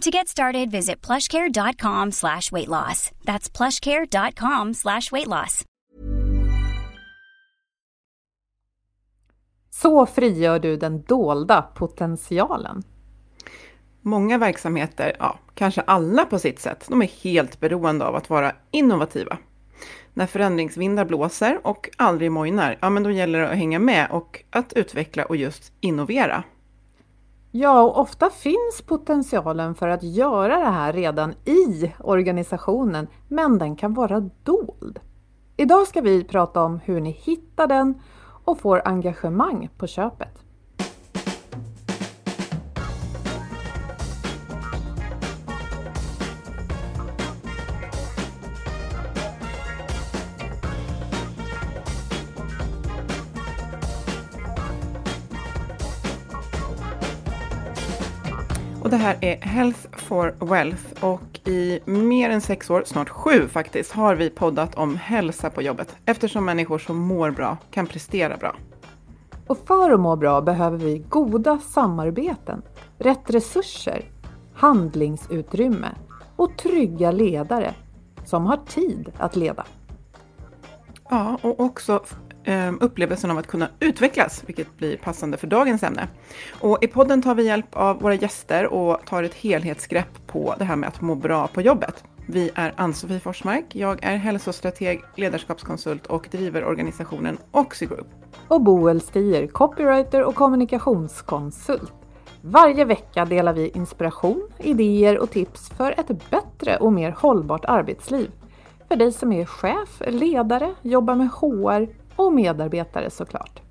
To get started, visit plushcare.com slash weight loss. That's plushcare.com slash weight loss. Så frigör du den dolda potentialen. Många verksamheter, ja, kanske alla på sitt sätt, de är helt beroende av att vara innovativa. När förändringsvindar blåser och aldrig mojnar, ja men då gäller det att hänga med och att utveckla och just innovera. Ja, och ofta finns potentialen för att göra det här redan i organisationen, men den kan vara dold. Idag ska vi prata om hur ni hittar den och får engagemang på köpet. Och det här är Health for Wealth och i mer än sex år, snart sju faktiskt, har vi poddat om hälsa på jobbet eftersom människor som mår bra kan prestera bra. Och för att må bra behöver vi goda samarbeten, rätt resurser, handlingsutrymme och trygga ledare som har tid att leda. Ja, och också Ehm, upplevelsen av att kunna utvecklas, vilket blir passande för dagens ämne. Och i podden tar vi hjälp av våra gäster och tar ett helhetsgrepp på det här med att må bra på jobbet. Vi är Ann-Sofie Forsmark, jag är hälsostrateg, ledarskapskonsult och driver organisationen Oxigroup. Och Boel Stier, copywriter och kommunikationskonsult. Varje vecka delar vi inspiration, idéer och tips för ett bättre och mer hållbart arbetsliv. För dig som är chef, ledare, jobbar med HR och medarbetare såklart.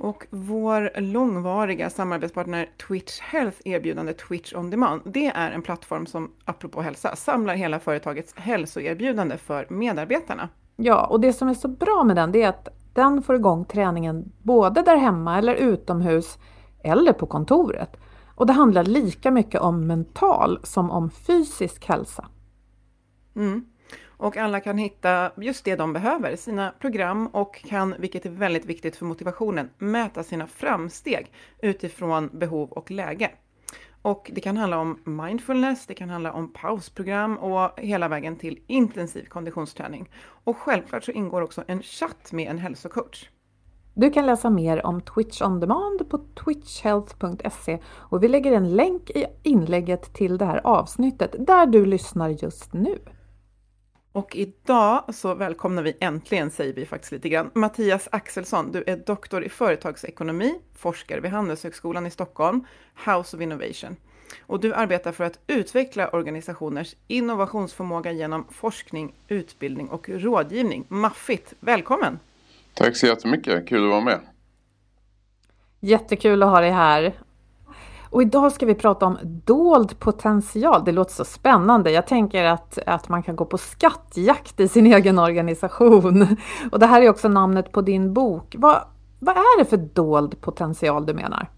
Och vår långvariga samarbetspartner Twitch Health erbjudande Twitch On Demand, det är en plattform som, apropå hälsa, samlar hela företagets hälsoerbjudande för medarbetarna. Ja, och det som är så bra med den det är att den får igång träningen både där hemma eller utomhus eller på kontoret. Och det handlar lika mycket om mental som om fysisk hälsa. Mm. Och alla kan hitta just det de behöver, sina program och kan, vilket är väldigt viktigt för motivationen, mäta sina framsteg utifrån behov och läge. Och det kan handla om mindfulness, det kan handla om pausprogram och hela vägen till intensiv konditionsträning. Och självklart så ingår också en chatt med en hälsocoach. Du kan läsa mer om Twitch on demand på twitchhealth.se och vi lägger en länk i inlägget till det här avsnittet där du lyssnar just nu. Och idag så välkomnar vi äntligen, säger vi faktiskt lite grann, Mattias Axelsson. Du är doktor i företagsekonomi, forskare vid Handelshögskolan i Stockholm, House of Innovation. Och du arbetar för att utveckla organisationers innovationsförmåga genom forskning, utbildning och rådgivning. Maffigt! Välkommen! Tack så jättemycket, kul att vara med. Jättekul att ha dig här. Och idag ska vi prata om dold potential. Det låter så spännande. Jag tänker att, att man kan gå på skattjakt i sin egen organisation. Och det här är också namnet på din bok. Vad, vad är det för dold potential du menar?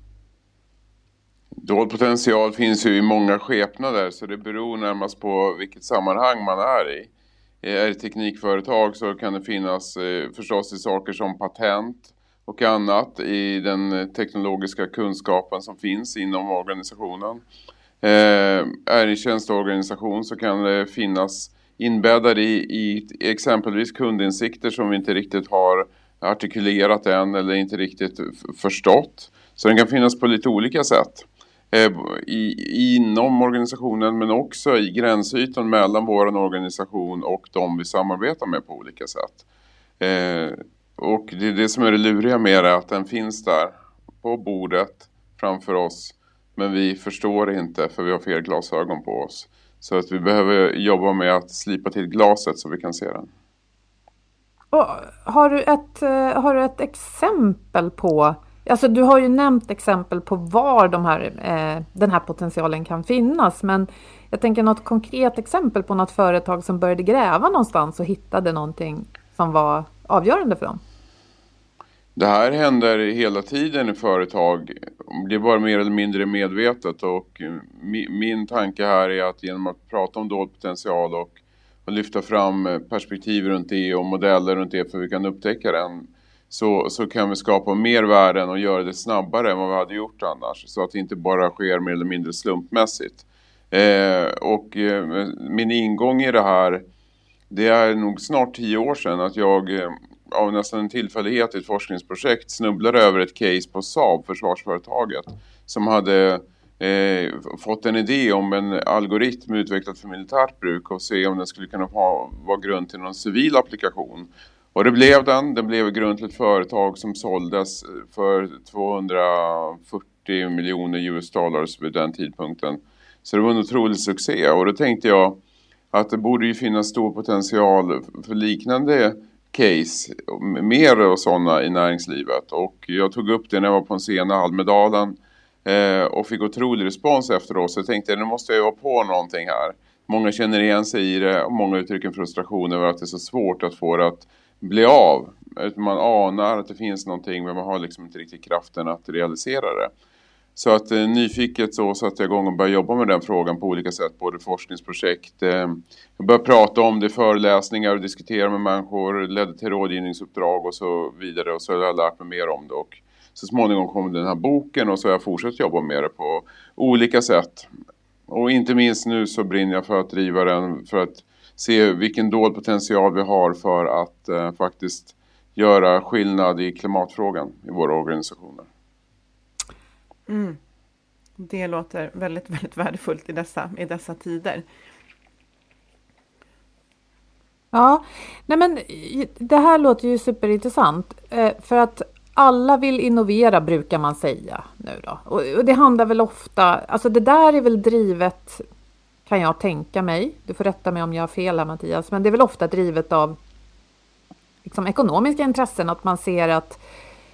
Dold potential finns ju i många skepnader så det beror närmast på vilket sammanhang man är i. är det teknikföretag så kan det finnas eh, förstås i saker som patent och annat i den teknologiska kunskapen som finns inom organisationen. Eh, är det tjänsteorganisation så kan det finnas inbäddade i, i exempelvis kundinsikter som vi inte riktigt har artikulerat än eller inte riktigt förstått. Så den kan finnas på lite olika sätt. Eh, i, inom organisationen men också i gränsytan mellan vår organisation och de vi samarbetar med på olika sätt. Eh, och det är det som är det luriga med det, att den finns där på bordet framför oss. Men vi förstår inte för vi har fel glasögon på oss. Så att vi behöver jobba med att slipa till glaset så vi kan se den. Och har, du ett, eh, har du ett exempel på Alltså du har ju nämnt exempel på var de här, eh, den här potentialen kan finnas, men jag tänker något konkret exempel på något företag som började gräva någonstans och hittade någonting som var avgörande för dem. Det här händer hela tiden i företag. Det är bara mer eller mindre medvetet och eh, min tanke här är att genom att prata om dold potential och, och lyfta fram eh, perspektiv runt det och modeller runt det för hur vi kan upptäcka den så, så kan vi skapa mer värden och göra det snabbare än vad vi hade gjort annars. Så att det inte bara sker mer eller mindre slumpmässigt. Eh, och eh, min ingång i det här, det är nog snart tio år sedan att jag eh, av nästan en tillfällighet i ett forskningsprojekt snubblade över ett case på Saab, försvarsföretaget, som hade eh, fått en idé om en algoritm utvecklad för militärt bruk och se om den skulle kunna ha, vara grund till någon civil applikation. Och det blev den. Den blev grund till ett företag som såldes eh, för 240 miljoner US dollars vid den tidpunkten. Så det var en otrolig succé och då tänkte jag att det borde ju finnas stor potential för liknande case, mer och sådana i näringslivet. Och jag tog upp det när jag var på en scen i Almedalen eh, och fick otrolig respons efteråt. Så jag tänkte nu måste jag vara på någonting här. Många känner igen sig i det och många uttrycker en frustration över att det är så svårt att få det att bli av. Man anar att det finns någonting men man har liksom inte riktigt kraften att realisera det. Så att eh, nyfiket så satte jag igång och började jobba med den frågan på olika sätt. Både forskningsprojekt, eh, jag började prata om det, föreläsningar och diskutera med människor, ledde till rådgivningsuppdrag och så vidare. Och så har jag lärt mig mer om det. Och så småningom kom den här boken och så har jag fortsatt jobba med det på olika sätt. Och inte minst nu så brinner jag för att driva den för att se vilken dold potential vi har för att eh, faktiskt göra skillnad i klimatfrågan i våra organisationer. Mm. Det låter väldigt, väldigt värdefullt i dessa, i dessa tider. Ja, nej men det här låter ju superintressant. Eh, för att alla vill innovera brukar man säga nu då. Och det handlar väl ofta, alltså det där är väl drivet kan jag tänka mig. Du får rätta mig om jag har fel här Mattias, men det är väl ofta drivet av liksom, ekonomiska intressen, att man ser att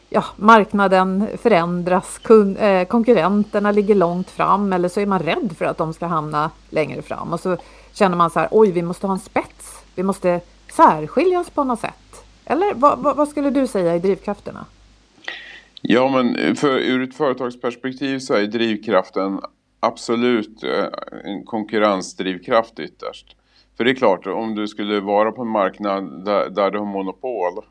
ja, marknaden förändras, kun, eh, konkurrenterna ligger långt fram eller så är man rädd för att de ska hamna längre fram och så känner man så här, oj, vi måste ha en spets, vi måste särskilja oss på något sätt. Eller vad, vad, vad skulle du säga i drivkrafterna? Ja, men för, ur ett företagsperspektiv så är drivkraften absolut eh, en konkurrensdrivkraft ytterst. För det är klart, om du skulle vara på en marknad där, där du har monopol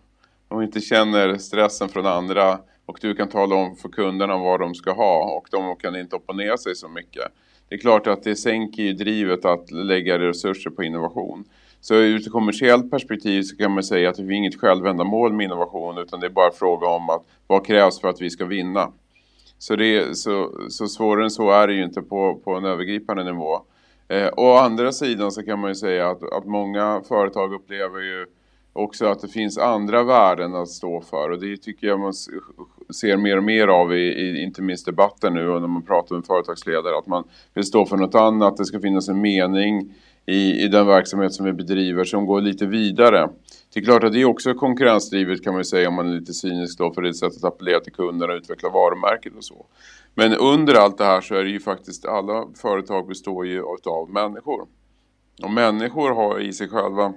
och inte känner stressen från andra och du kan tala om för kunderna vad de ska ha och de kan inte opponera sig så mycket. Det är klart att det sänker ju drivet att lägga resurser på innovation. Så ur ett kommersiellt perspektiv så kan man säga att det är inget självändamål med innovation utan det är bara fråga om att vad krävs för att vi ska vinna. Så, det, så, så svårare än så är det ju inte på, på en övergripande nivå. Eh, å andra sidan så kan man ju säga att, att många företag upplever ju också att det finns andra värden att stå för. Och det tycker jag man ser mer och mer av i, i inte minst debatten nu och när man pratar med företagsledare. Att man vill stå för något annat, det ska finnas en mening i, i den verksamhet som vi bedriver som går lite vidare. Det är klart att det är också konkurrensdrivet kan man säga om man är lite cynisk då för det är ett sätt att appellera till kunderna och utveckla varumärket och så. Men under allt det här så är det ju faktiskt alla företag består ju av människor. Och människor har i sig själva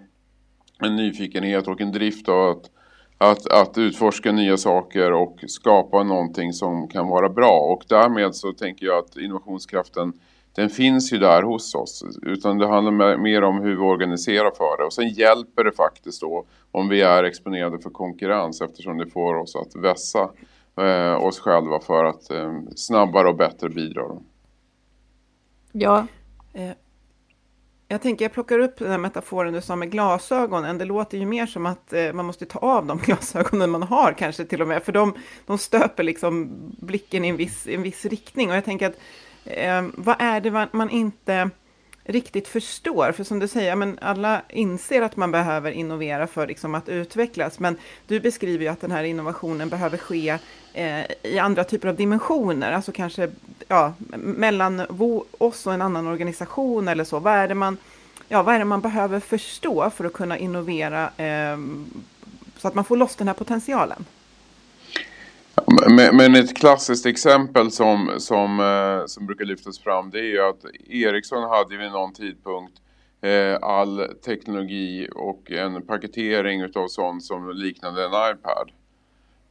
en nyfikenhet och en drift av att, att, att utforska nya saker och skapa någonting som kan vara bra. Och därmed så tänker jag att innovationskraften den finns ju där hos oss. Utan det handlar mer om hur vi organiserar för det. Och sen hjälper det faktiskt då om vi är exponerade för konkurrens eftersom det får oss att vässa eh, oss själva för att eh, snabbare och bättre bidra. Ja. Jag tänker, jag plockar upp den här metaforen du sa med glasögonen. Det låter ju mer som att eh, man måste ta av de glasögonen man har kanske till och med, för de, de stöper liksom blicken i en viss, en viss riktning. Och jag tänker att eh, vad är det man inte riktigt förstår. För som du säger, men alla inser att man behöver innovera för liksom att utvecklas. Men du beskriver ju att den här innovationen behöver ske eh, i andra typer av dimensioner. Alltså kanske ja, mellan oss och en annan organisation eller så. Vad är det man, ja, vad är det man behöver förstå för att kunna innovera eh, så att man får loss den här potentialen? Men ett klassiskt exempel som, som, eh, som brukar lyftas fram det är ju att Ericsson hade vid någon tidpunkt eh, all teknologi och en paketering utav sånt som liknade en iPad.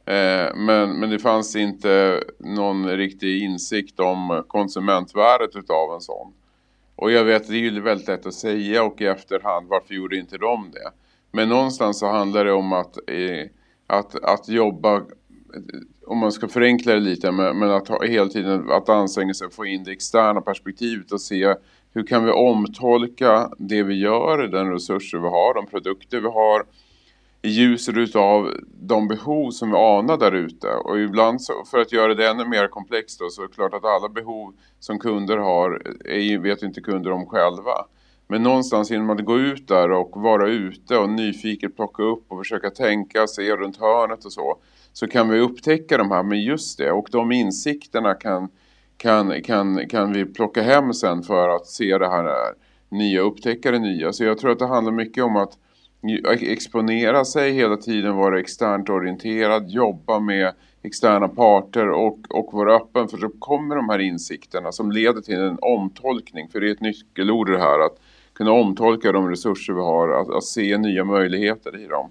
Eh, men, men det fanns inte någon riktig insikt om konsumentvärdet utav en sån. Och jag vet, det är ju väldigt lätt att säga och i efterhand, varför gjorde inte de det? Men någonstans så handlar det om att, att, att jobba om man ska förenkla det lite, men, att ha, hela tiden att anstränga sig att få in det externa perspektivet och se hur kan vi omtolka det vi gör, den resurser vi har, de produkter vi har i ljuset av de behov som vi anar där ute. Och ibland så, för att göra det ännu mer komplext då, så är det klart att alla behov som kunder har är, vet inte kunder om själva. Men någonstans genom att gå ut där och vara ute och nyfiket plocka upp och försöka tänka, se runt hörnet och så så kan vi upptäcka de här, men just det, och de insikterna kan, kan, kan, kan vi plocka hem sen för att se det här nya, upptäcka det nya. Så jag tror att det handlar mycket om att exponera sig hela tiden, vara externt orienterad, jobba med externa parter och, och vara öppen för så kommer de här insikterna som leder till en omtolkning. För det är ett nyckelord det här att kunna omtolka de resurser vi har, att, att se nya möjligheter i dem.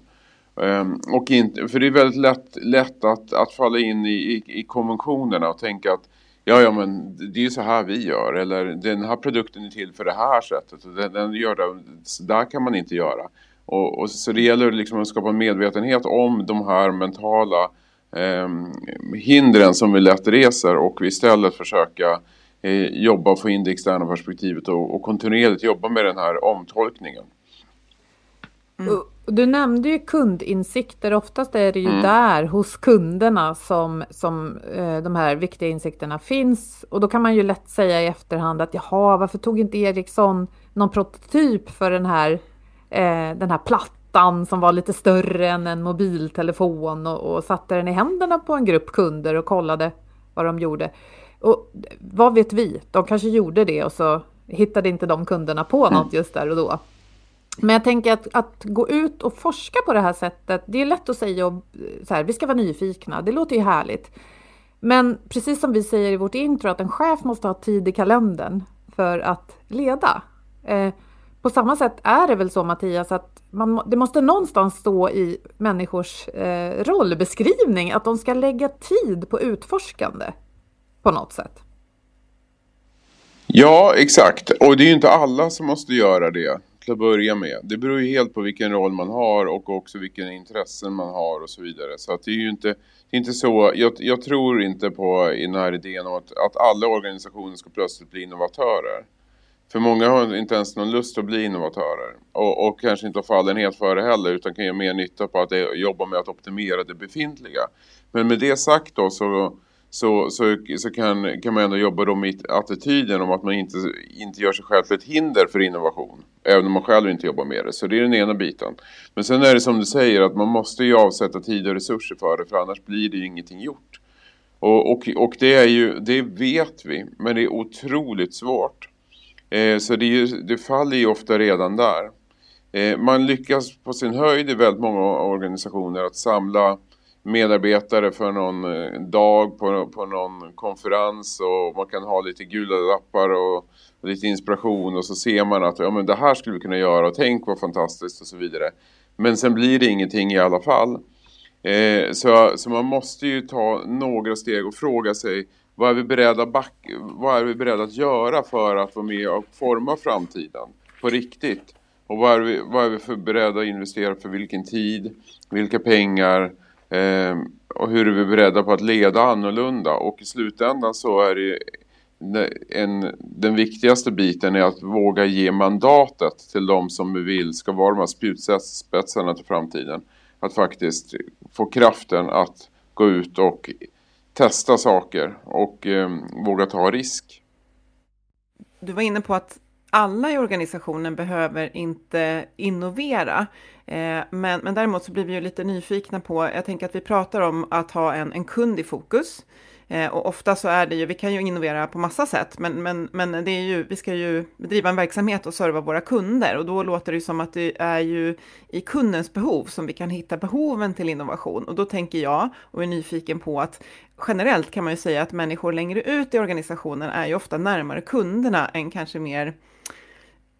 Ehm, och inte, för det är väldigt lätt, lätt att, att falla in i, i, i konventionerna och tänka att ja, ja, men det är så här vi gör. Eller den här produkten är till för det här sättet. Och den, den gör det, så där kan man inte göra. Och, och så det gäller liksom att skapa medvetenhet om de här mentala eh, hindren som vi lätt reser och istället försöka eh, jobba och få in det externa perspektivet och, och kontinuerligt jobba med den här omtolkningen. Mm. Du nämnde ju kundinsikter. Oftast är det ju mm. där hos kunderna som, som eh, de här viktiga insikterna finns. Och då kan man ju lätt säga i efterhand att jaha, varför tog inte Ericsson någon prototyp för den här, eh, den här plattan som var lite större än en mobiltelefon och, och satte den i händerna på en grupp kunder och kollade vad de gjorde. Och vad vet vi? De kanske gjorde det och så hittade inte de kunderna på mm. något just där och då. Men jag tänker att, att gå ut och forska på det här sättet, det är lätt att säga och, eh, så här, vi ska vara nyfikna, det låter ju härligt. Men precis som vi säger i vårt intro, att en chef måste ha tid i kalendern för att leda. Eh, på samma sätt är det väl så Mattias, att man, det måste någonstans stå i människors eh, rollbeskrivning att de ska lägga tid på utforskande på något sätt. Ja, exakt. Och det är ju inte alla som måste göra det till att börja med. Det beror ju helt på vilken roll man har och också vilken intressen man har och så vidare. Så att det är ju inte, det är inte så, jag, jag tror inte på i den här idén om att, att alla organisationer ska plötsligt bli innovatörer. För många har inte ens någon lust att bli innovatörer. Och, och kanske inte har fallenhet för det heller utan kan göra mer nytta på att jobba med att optimera det befintliga. Men med det sagt då så så, så, så kan, kan man ändå jobba då med attityden om att man inte, inte gör sig själv till ett hinder för innovation. Även om man själv inte jobbar med det. Så det är den ena biten. Men sen är det som du säger att man måste ju avsätta tid och resurser för det. För annars blir det ju ingenting gjort. Och, och, och det är ju, det vet vi. Men det är otroligt svårt. Eh, så det, är, det faller ju ofta redan där. Eh, man lyckas på sin höjd i väldigt många organisationer att samla medarbetare för någon eh, dag på, på någon konferens och man kan ha lite gula lappar och, och lite inspiration och så ser man att ja, men det här skulle vi kunna göra och tänk vad fantastiskt och så vidare. Men sen blir det ingenting i alla fall. Eh, så, så man måste ju ta några steg och fråga sig vad är vi beredda, back, vad är vi beredda att göra för att vara med och forma framtiden på riktigt? Och vad är vi, vad är vi för beredda att investera för vilken tid, vilka pengar eh, Ehm, och hur är vi beredda på att leda annorlunda? Och i slutändan så är det en, den viktigaste biten är att våga ge mandatet till de som vi vill ska vara de här spjutspetsarna till framtiden. Att faktiskt få kraften att gå ut och testa saker och eh, våga ta risk. Du var inne på att alla i organisationen behöver inte innovera. Eh, men, men däremot så blir vi ju lite nyfikna på, jag tänker att vi pratar om att ha en, en kund i fokus. Eh, och ofta så är det ju, vi kan ju innovera på massa sätt, men, men, men det är ju, vi ska ju bedriva en verksamhet och serva våra kunder och då låter det som att det är ju i kundens behov som vi kan hitta behoven till innovation. Och då tänker jag och är nyfiken på att generellt kan man ju säga att människor längre ut i organisationen är ju ofta närmare kunderna än kanske mer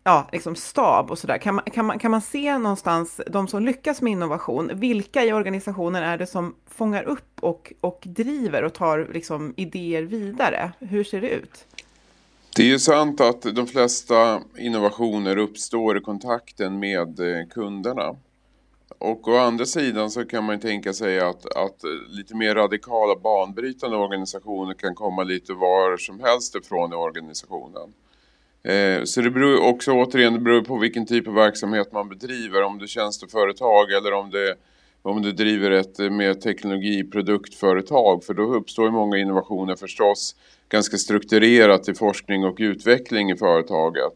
ja, liksom stab och sådär. Kan man, kan, man, kan man se någonstans de som lyckas med innovation, vilka i organisationen är det som fångar upp och, och driver och tar liksom idéer vidare? Hur ser det ut? Det är ju sant att de flesta innovationer uppstår i kontakten med eh, kunderna. Och å andra sidan så kan man tänka sig att, att lite mer radikala banbrytande organisationer kan komma lite var som helst ifrån i organisationen. Eh, så det beror också återigen det beror på vilken typ av verksamhet man bedriver. Om det är tjänsteföretag eller om det, om du driver ett eh, mer teknologiproduktföretag. För då uppstår ju många innovationer förstås ganska strukturerat i forskning och utveckling i företaget.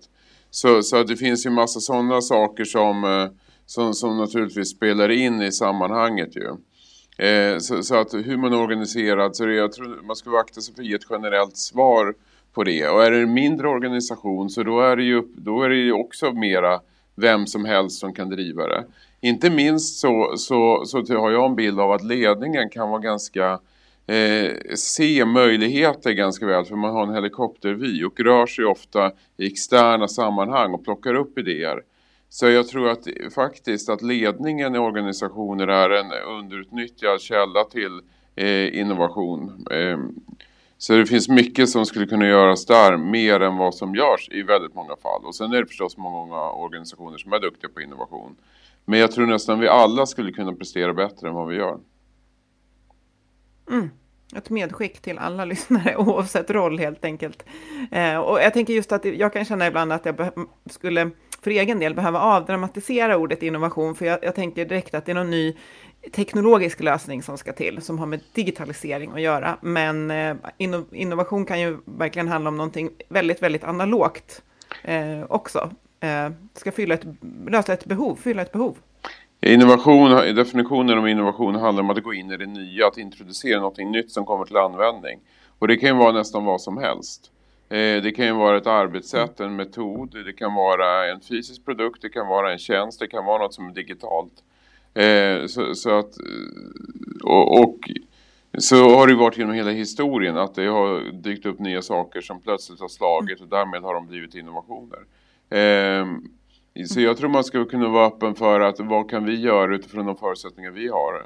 Så, så det finns ju massa sådana saker som, eh, som, som naturligtvis spelar in i sammanhanget ju. Eh, så, så, att hur man är organiserad, så det, jag tror man ska akta sig för att ge ett generellt svar på det. Och är det en mindre organisation så då är det ju, då är det ju också mera vem som helst som kan driva det. Inte minst så, så, så har jag en bild av att ledningen kan vara ganska eh, se möjligheter ganska väl för man har en helikoptervy och rör sig ofta i externa sammanhang och plockar upp idéer. Så jag tror att faktiskt att ledningen i organisationer är en underutnyttjad källa till eh, innovation. Eh, så det finns mycket som skulle kunna göras där mer än vad som görs i väldigt många fall. Och sen är det förstås många organisationer som är duktiga på innovation. Men jag tror nästan vi alla skulle kunna prestera bättre än vad vi gör. Mm. Ett medskick till alla lyssnare oavsett roll helt enkelt. Eh, och jag tänker just att jag kan känna ibland att jag skulle för egen del behöva avdramatisera ordet innovation, för jag, jag tänker direkt att det är någon ny teknologisk lösning som ska till, som har med digitalisering att göra. Men eh, innovation kan ju verkligen handla om någonting väldigt, väldigt analogt eh, också. Eh, ska fylla ett, lösa ett behov, fylla ett behov. Innovation, definitionen av innovation handlar om att gå in i det nya, att introducera någonting nytt som kommer till användning. Och det kan ju vara nästan vad som helst. Eh, det kan ju vara ett arbetssätt, en metod, det kan vara en fysisk produkt, det kan vara en tjänst, det kan vara något som är digitalt. Eh, så, så, att, eh, och, och, så har det varit genom hela historien att det har dykt upp nya saker som plötsligt har slagit och därmed har de blivit innovationer. Eh, så jag tror man ska kunna vara öppen för att vad kan vi göra utifrån de förutsättningar vi har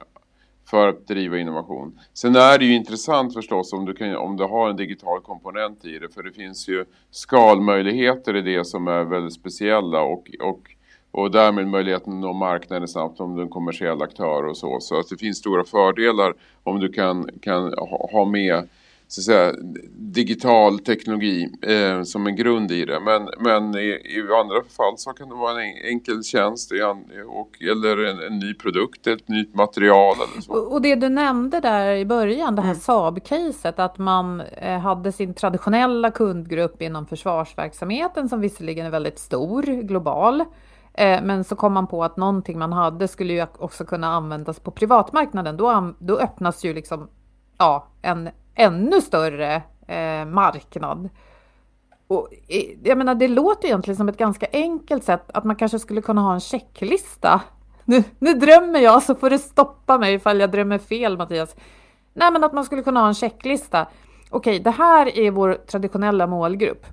för att driva innovation. Sen är det ju intressant förstås om du, kan, om du har en digital komponent i det för det finns ju skalmöjligheter i det som är väldigt speciella och, och och därmed möjligheten att nå marknaden snabbt om du är en kommersiell aktör och så. Så att det finns stora fördelar om du kan, kan ha med så att säga, digital teknologi eh, som en grund i det. Men, men i, i, andra fall så kan det vara en enkel tjänst och, eller en, en ny produkt, ett nytt material eller så. Och det du nämnde där i början, det här mm. Saab-caset, att man eh, hade sin traditionella kundgrupp inom försvarsverksamheten som visserligen är väldigt stor, global. Eh, men så kom man på att någonting man hade skulle ju också kunna användas på privatmarknaden. Då, då öppnas ju liksom ja, en ännu större eh, marknad. Och, jag menar, det låter egentligen som ett ganska enkelt sätt att man kanske skulle kunna ha en checklista. Nu, nu drömmer jag så får du stoppa mig ifall jag drömmer fel Mattias. Nej, men att man skulle kunna ha en checklista. Okej, det här är vår traditionella målgrupp.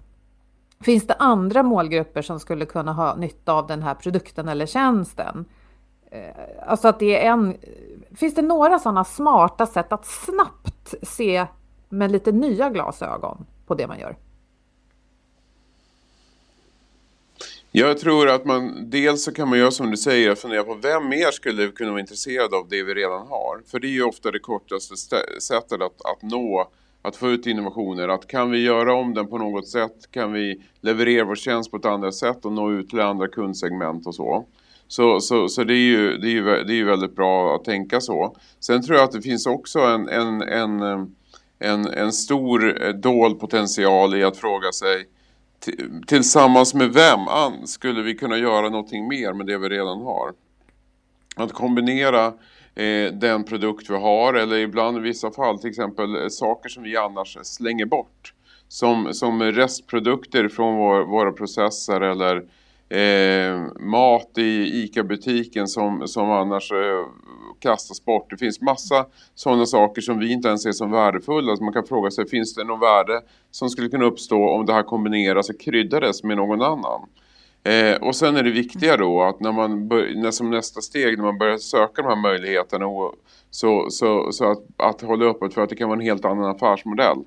Finns det andra målgrupper som skulle kunna ha nytta av den här produkten eller tjänsten? Eh, alltså att det är en... Finns det några sådana smarta sätt att snabbt se med lite nya glasögon på det man gör? Jag tror att man, dels så kan man göra som du säger, fundera på vem mer skulle kunna vara intresserad av det vi redan har? För det är ju ofta det kortaste sättet att, att nå, att få ut innovationer. Att kan vi göra om den på något sätt? Kan vi leverera vår tjänst på ett annat sätt och nå ut till andra kundsegment och så? Så, så, så det, är ju, det, är ju, det är ju väldigt bra att tänka så. Sen tror jag att det finns också en, en, en, en, en stor eh, dold potential i att fråga sig tillsammans med vem ah, skulle vi kunna göra någonting mer med det vi redan har? Att kombinera eh, den produkt vi har eller ibland i vissa fall till exempel eh, saker som vi annars slänger bort. Som, som restprodukter från vår, våra processer eller eh, mat i ICA-butiken som, som annars eh, kastas bort. Det finns massa sådana saker som vi inte ens ser som värdefulla. Alltså man kan fråga sig, finns det någon värde som skulle kunna uppstå om det här kombineras och kryddades med någon annan? Eh, och sen är det viktiga då att när man när som nästa steg när man börjar söka de här möjligheterna och, så, så, så att, att hålla öppet för att det kan vara en helt annan affärsmodell.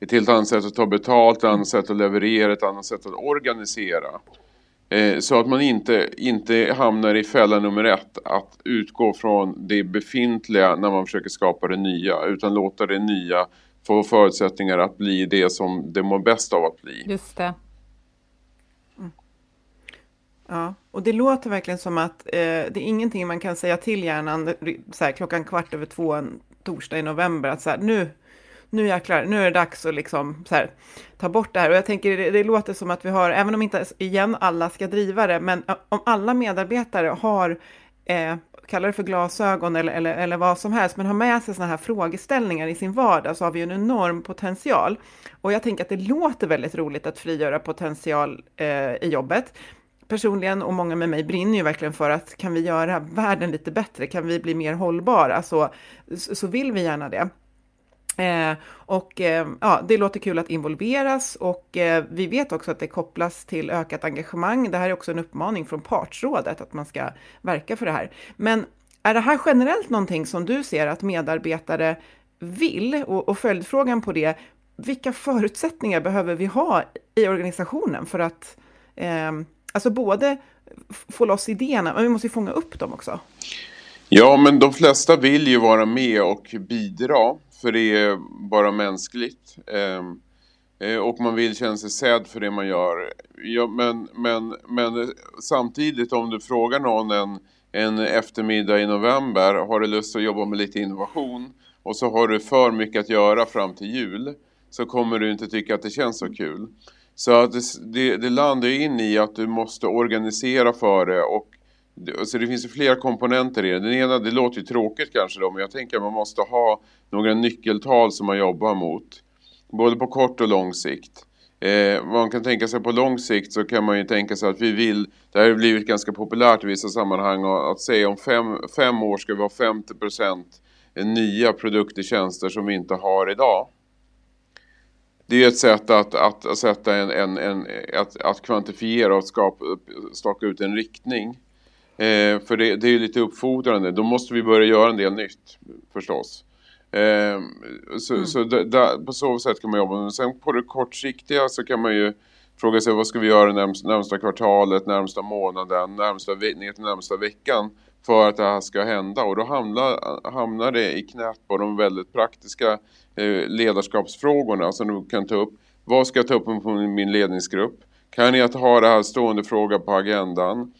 Ett helt annat sätt att ta betalt, ett annat sätt att leverera, ett annat sätt att organisera. Eh, så att man inte, inte hamnar i fälla nummer ett att utgå från det befintliga när man försöker skapa det nya utan låta det nya få förutsättningar att bli det som det mår bäst av att bli. Just det. Ja, och det låter verkligen som att eh, det är ingenting man kan säga till hjärnan så här, klockan kvart över två en torsdag i november att så här, nu, nu jäklar, nu är det dags att liksom så här, ta bort det här. Och jag tänker, det, det låter som att vi har, även om inte igen alla ska driva det, men eh, om alla medarbetare har eh, kalla det för glasögon eller, eller, eller vad som helst, men har med sig sådana här frågeställningar i sin vardag så har vi en enorm potential. Och jag tänker att det låter väldigt roligt att frigöra potential eh, i jobbet. Personligen och många med mig brinner ju verkligen för att kan vi göra världen lite bättre, kan vi bli mer hållbara, så, så vill vi gärna det. Eh, och eh, ja, det låter kul att involveras och eh, vi vet också att det kopplas till ökat engagemang. Det här är också en uppmaning från partsrådet att man ska verka för det här. Men är det här generellt någonting som du ser att medarbetare vill? Och, och följdfrågan på det, vilka förutsättningar behöver vi ha i organisationen för att eh, alltså både få loss idéerna, men vi måste ju fånga upp dem också. Ja, men de flesta vill ju vara med och bidra för det är bara mänskligt. Ehm, eh, och man vill känna sig sedd för det man gör. Ja, men, men, men eh, samtidigt om du frågar någon en, en eftermiddag i november, har du lust att jobba med lite innovation? Och så har du för mycket att göra fram till jul. Så kommer du inte tycka att det känns så kul. Så att det, det, det landar in i att du måste organisera för det och så alltså det finns ju flera komponenter i det. Den ena, det låter ju tråkigt kanske då, men jag tänker att man måste ha några nyckeltal som man jobbar mot. Både på kort och lång sikt. Eh, man kan tänka sig på lång sikt så kan man ju tänka sig att vi vill, det här har blivit ganska populärt i vissa sammanhang, att säga om fem, fem år ska vi ha 50% nya produkter, tjänster som vi inte har idag. Det är ett sätt att, att, att sätta en, en, en att, att kvantifiera och skapa, staka ut en riktning. Eh, för det, det är lite uppfordrande. Då måste vi börja göra en del nytt förstås. Eh, så, mm. så där, på så sätt kan man jobba. Men sen på det kortsiktiga så kan man ju fråga sig vad ska vi göra närmsta, närmsta kvartalet, närmsta månaden, närmsta, närmsta veckan för att det här ska hända. Och då hamnar, hamnar det i knät på de väldigt praktiska eh, ledarskapsfrågorna som du kan ta upp. Vad ska jag ta upp med min ledningsgrupp? Kan jag ha det här stående fråga på agendan?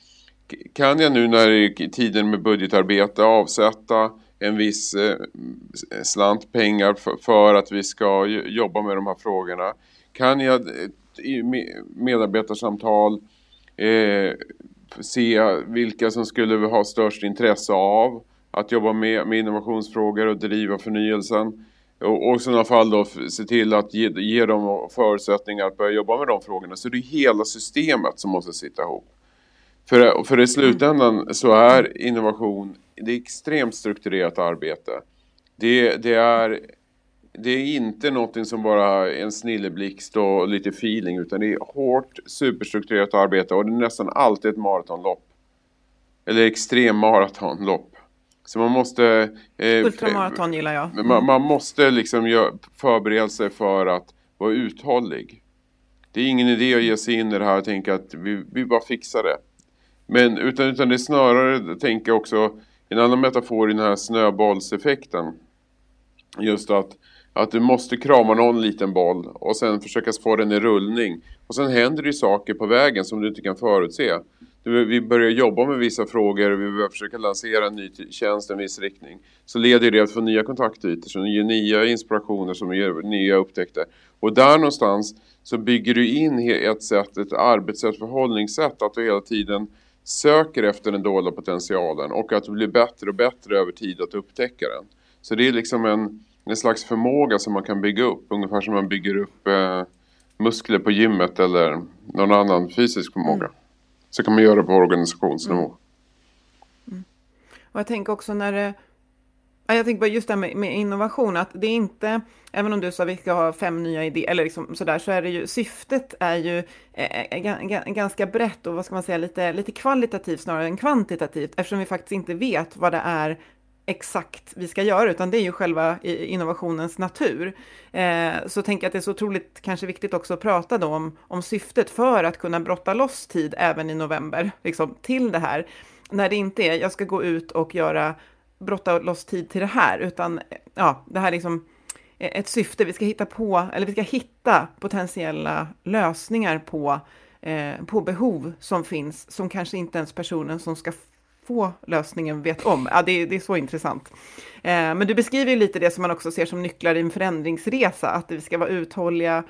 kan jag nu när det är tiden med budgetarbete avsätta en viss eh, slant pengar för, för, att vi ska jobba med de här frågorna? Kan jag eh, i medarbetarsamtal eh, se vilka som skulle ha störst intresse av att jobba med, med innovationsfrågor och driva förnyelsen? Och, och i sådana fall då se till att ge, ge dem förutsättningar att börja jobba med de frågorna. Så det är hela systemet som måste sitta ihop. För, för i slutändan så är innovation det är extremt strukturerat arbete. Det, det, är, det är inte någonting som bara är en snilleblixt och lite feeling utan det är hårt, superstrukturerat arbete och det är nästan alltid ett maratonlopp. Eller extrem maratonlopp. Så man måste... Eh, Ultramaraton gillar jag. Mm. Man, man, måste liksom gör, förbereda sig för att vara uthållig. Det är ingen idé att ge sig in i det här och tänka att vi, vi bara fixar det. Men utan, utan det är snarare tänka också, en annan metafor i den här snöbollseffekten. Just att, att du måste krama någon liten boll och sen försöka få den i rullning. Och sen händer det ju saker på vägen som du inte kan förutse. Vi börjar jobba med vissa frågor, vi börjar försöka lansera en ny tjänst i en viss riktning. Så leder det till att få nya kontaktytor som ger nya inspirationer, som ger nya upptäckter. Och där någonstans så bygger du in ett sätt, ett arbetssätt, förhållningssätt att du hela tiden söker efter den dolda potentialen och att du blir bättre och bättre över tid att upptäcka den. Så det är liksom en, en slags förmåga som man kan bygga upp, ungefär som man bygger upp eh, muskler på gymmet eller någon annan fysisk förmåga. Mm. Så kan man göra det på organisationsnivå. Mm. Mm. Och jag tänker också när det jag tänker på just det här med, med, innovation, att det är inte, även om du sa att vi ska ha fem nya idéer, eller liksom sådär, så är det ju, syftet är ju eh, eh ganska brett och vad ska man säga, lite, lite kvalitativt snarare än kvantitativt, eftersom vi faktiskt inte vet vad det är exakt vi ska göra, utan det är ju själva eh, innovationens natur. Eh, så tänker jag att det är så otroligt kanske viktigt också att prata då om, om syftet för att kunna brotta loss tid även i november, liksom, till det här. När det inte är, jag ska gå ut och göra brotta loss tid till det här, utan ja, det här liksom eh, ett syfte. Vi ska hitta på, eller vi ska hitta potentiella lösningar på, eh, på behov som finns, som kanske inte ens personen som ska få lösningen vet om. Ja, det, det är så intressant. Eh, men du beskriver ju lite det som man också ser som nycklar i en förändringsresa, att vi ska vara uthålliga,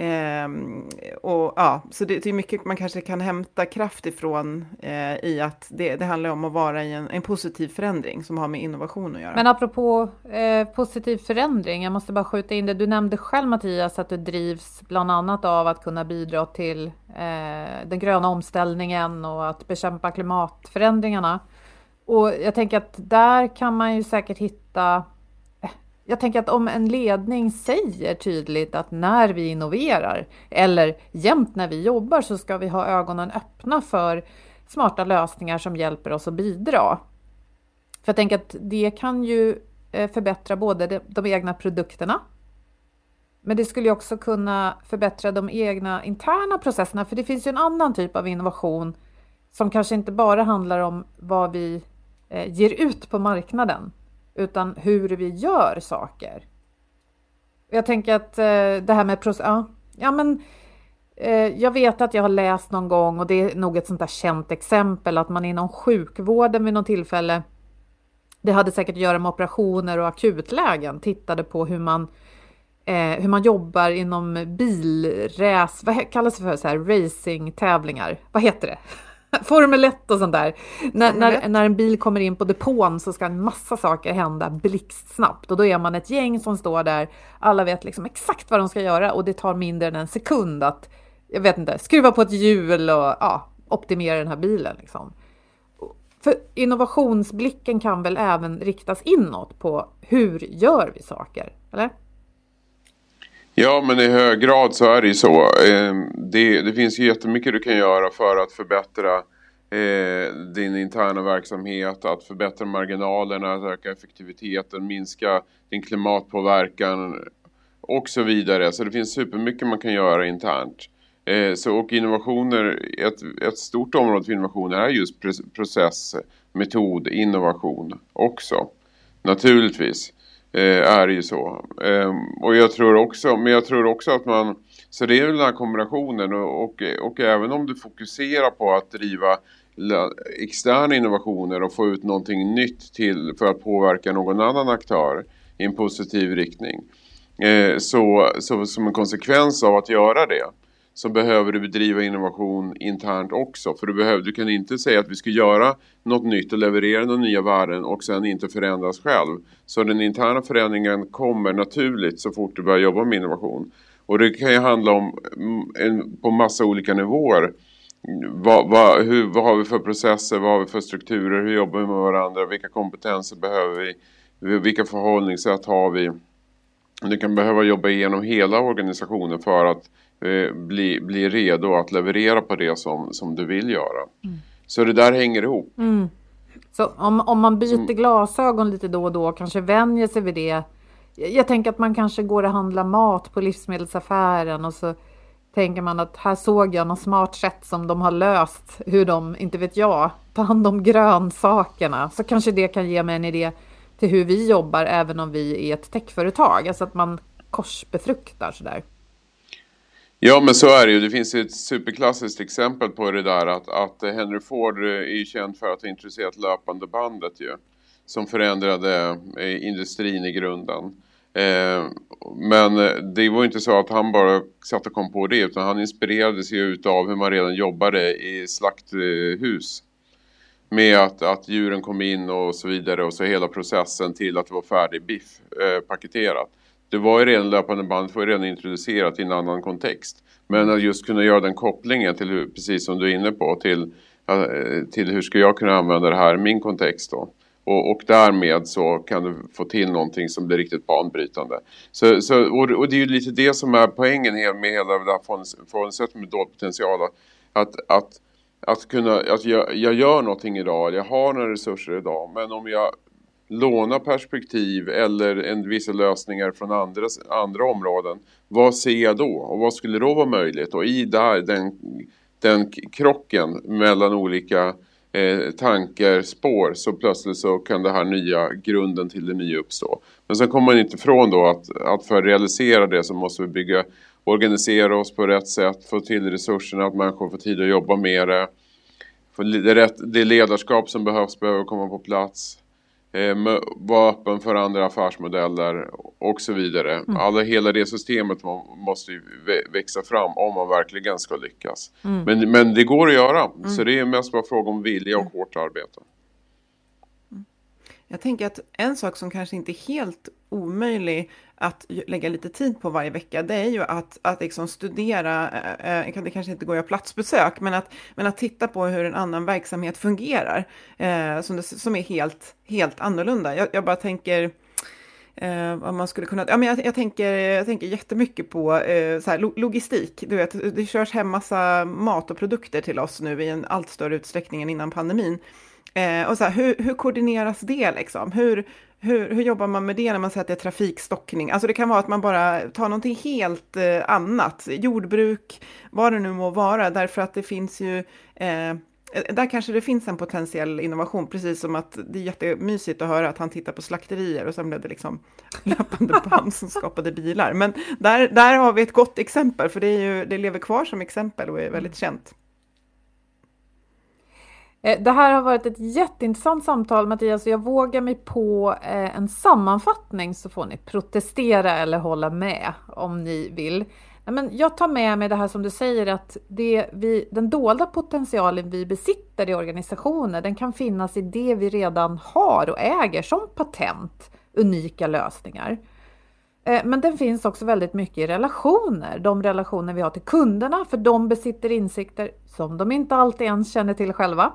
Ehm, och, ja, så det, det, är mycket man kanske kan hämta kraft ifrån eh, i att det, det, handlar om att vara i en, en, positiv förändring som har med innovation att göra. Men apropå eh, positiv förändring, jag måste bara skjuta in det. Du nämnde själv Mattias att du drivs bland annat av att kunna bidra till eh, den gröna omställningen och att bekämpa klimatförändringarna. Och jag tänker att där kan man ju säkert hitta jag tänker att om en ledning säger tydligt att när vi innoverar eller jämt när vi jobbar så ska vi ha ögonen öppna för smarta lösningar som hjälper oss att bidra. För jag tänker att det kan ju eh, förbättra både de, de egna produkterna men det skulle också kunna förbättra de egna interna processerna för det finns ju en annan typ av innovation som kanske inte bara handlar om vad vi eh, ger ut på marknaden utan hur vi gör saker. Jag tänker att eh, det här med process, ja, ja men eh, jag vet att jag har läst någon gång och det är nog ett sånt där känt exempel att man inom sjukvården vid något tillfälle, det hade säkert att göra med operationer och akutlägen, tittade på hur man eh, hur man jobbar inom bilräs, vad kallas det för, så här, racingtävlingar, vad heter det? Formel 1 och sånt där. När, när, när, en bil kommer in på depån så ska en massa saker hända blixtsnabbt och då är man ett gäng som står där. Alla vet liksom exakt vad de ska göra och det tar mindre än en sekund att, jag vet inte, skruva på ett hjul och ja, optimera den här bilen. Liksom. För innovationsblicken kan väl även riktas inåt på hur gör vi saker, eller? Ja, men i hög grad så är det ju så. Ehm, det, det finns ju jättemycket du kan göra för att förbättra eh, din interna verksamhet, att förbättra marginalerna, att öka effektiviteten, minska din klimatpåverkan och så vidare. Så det finns supermycket man kan göra internt. Eh, så, och innovationer, ett, ett stort område för innovationer är just process, metod, innovation också. Naturligtvis Eh, är det ju så. Eh, och jag tror också, men jag tror också att man, så det är väl den här kombinationen och, och, och även om du fokuserar på att driva externa innovationer och få ut någonting nytt till för att påverka någon annan aktör i en positiv riktning. Eh, så, så som en konsekvens av att göra det så behöver du bedriva innovation internt också. För du, behöver, du kan inte säga att vi ska göra något nytt och leverera några nya värden och sen inte förändras själv. Så den interna förändringen kommer naturligt så fort du börjar jobba med innovation. Och det kan ju handla om mm, en, på massa olika nivåer. Vad, vad, hur, vad har vi för processer, vad har vi för strukturer, hur jobbar vi med varandra, vilka kompetenser behöver vi, vilka förhållningssätt har vi. Du kan behöva jobba igenom hela organisationen för att bli, bli redo att leverera på det som, som du vill göra. Mm. Så det där hänger ihop. Mm. Så om, om man byter glasögon lite då och då, kanske vänjer sig vid det. Jag tänker att man kanske går och handlar mat på livsmedelsaffären och så tänker man att här såg jag något smart sätt som de har löst hur de, inte vet jag, tar hand om grönsakerna. Så kanske det kan ge mig en idé till hur vi jobbar även om vi är ett techföretag. Alltså att man korsbefruktar sådär. Ja, men så är det ju. Det finns ett superklassiskt exempel på det där att, att Henry Ford eh, är känd för att ha intresserat löpande bandet ju. Som förändrade eh, industrin i grunden. Eh, men eh, det var inte så att han bara satt och kom på det utan han inspirerades ju utav hur man redan jobbade i slakthus. Med att, att djuren kom in och så vidare och så hela processen till att det var färdig biff eh, paketerat det var ju redan löpande bandet var ju redan introducerat i en annan kontext. Men att just kunna göra den kopplingen till hur, precis som du är inne på, till, eh, till hur ska jag kunna använda det här i min kontext då. Och, och därmed så kan du få till någonting som blir riktigt banbrytande. Så, så, och, och det är ju lite det som är poängen med hela det här förhållningssättet med dold potential. Att, att, att kunna, att jag, jag gör någonting idag, jag har några resurser idag. Men om jag låna perspektiv eller en, vissa lösningar från andra, andra områden. Vad ser jag då? Och vad skulle då vara möjligt? Och i där, den, den krocken mellan olika eh, tankar, spår, så plötsligt så kan det här nya, grunden till det nya uppstå. Men sen kommer man inte ifrån då att, att för att realisera det så måste vi bygga, organisera oss på rätt sätt, få till resurserna, att människor får tid att jobba med det. Det, rätt, det ledarskap som behövs behöver komma på plats vara öppen för andra affärsmodeller och så vidare. Mm. Alla, hela det systemet måste ju växa fram om man verkligen ska lyckas. Mm. Men, men det går att göra, mm. så det är mest bara fråga om vilja och mm. hårt arbete. Jag tänker att en sak som kanske inte är helt omöjlig att lägga lite tid på varje vecka, det är ju att, att liksom studera, eh, eh, det kanske inte går att göra platsbesök, men att, men att titta på hur en annan verksamhet fungerar, eh, som, det, som är helt, helt annorlunda. Jag, jag bara tänker, Eh, vad man skulle kunna... Ja, men jag, jag, tänker, jag tänker jättemycket på eh, så här, logistik. Du vet, det körs hem massa mat och produkter till oss nu i en allt större utsträckning än innan pandemin. Eh, och så här, hur, hur koordineras det liksom? Hur, hur, hur jobbar man med det när man säger att det är trafikstockning? Alltså det kan vara att man bara tar någonting helt eh, annat, jordbruk, vad det nu må vara, därför att det finns ju eh, där kanske det finns en potentiell innovation, precis som att det är jättemysigt att höra att han tittar på slakterier och sen blev det liksom löpande band som skapade bilar. Men där, där har vi ett gott exempel, för det, är ju, det lever kvar som exempel och är väldigt känt. Eh, det här har varit ett jätteintressant samtal Mattias och jag vågar mig på eh, en sammanfattning så får ni protestera eller hålla med om ni vill. Men jag tar med mig det här som du säger att det vi, den dolda potentialen vi besitter i organisationer den kan finnas i det vi redan har och äger som patent, unika lösningar. Eh, men den finns också väldigt mycket i relationer, de relationer vi har till kunderna för de besitter insikter som de inte alltid ens känner till själva.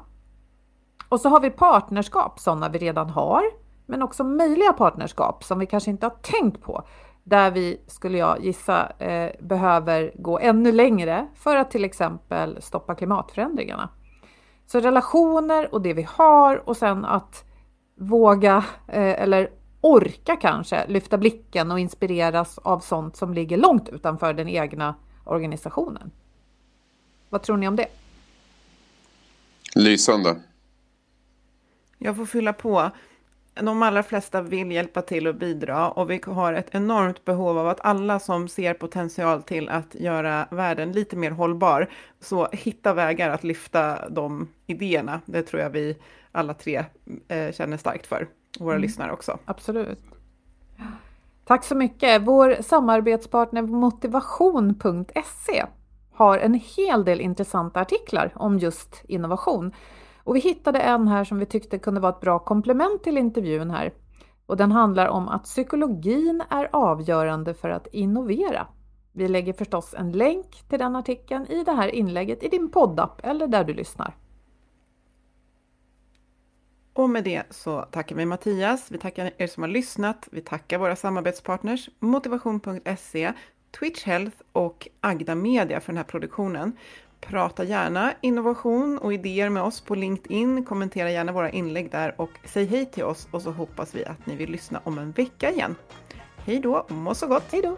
Och så har vi partnerskap, sådana vi redan har, men också möjliga partnerskap som vi kanske inte har tänkt på. Där vi, skulle jag gissa, eh, behöver gå ännu längre för att till exempel stoppa klimatförändringarna. Så relationer och det vi har och sen att våga eh, eller orka kanske lyfta blicken och inspireras av sånt som ligger långt utanför den egna organisationen. Vad tror ni om det? Lysande. Jag får fylla på. De allra flesta vill hjälpa till och bidra och vi har ett enormt behov av att alla som ser potential till att göra världen lite mer hållbar, så hitta vägar att lyfta de idéerna. Det tror jag vi alla tre eh, känner starkt för, och våra mm. lyssnare också. Absolut. Tack så mycket. Vår samarbetspartner motivation.se har en hel del intressanta artiklar om just innovation. Och vi hittade en här som vi tyckte kunde vara ett bra komplement till intervjun här. Och den handlar om att psykologin är avgörande för att innovera. Vi lägger förstås en länk till den artikeln i det här inlägget i din poddapp eller där du lyssnar. Och med det så tackar vi Mattias, vi tackar er som har lyssnat, vi tackar våra samarbetspartners Motivation.se, Twitch Health och Agda Media för den här produktionen. Prata gärna innovation och idéer med oss på LinkedIn. Kommentera gärna våra inlägg där och säg hej till oss och så hoppas vi att ni vill lyssna om en vecka igen. Hej då och må så gott! Hej då!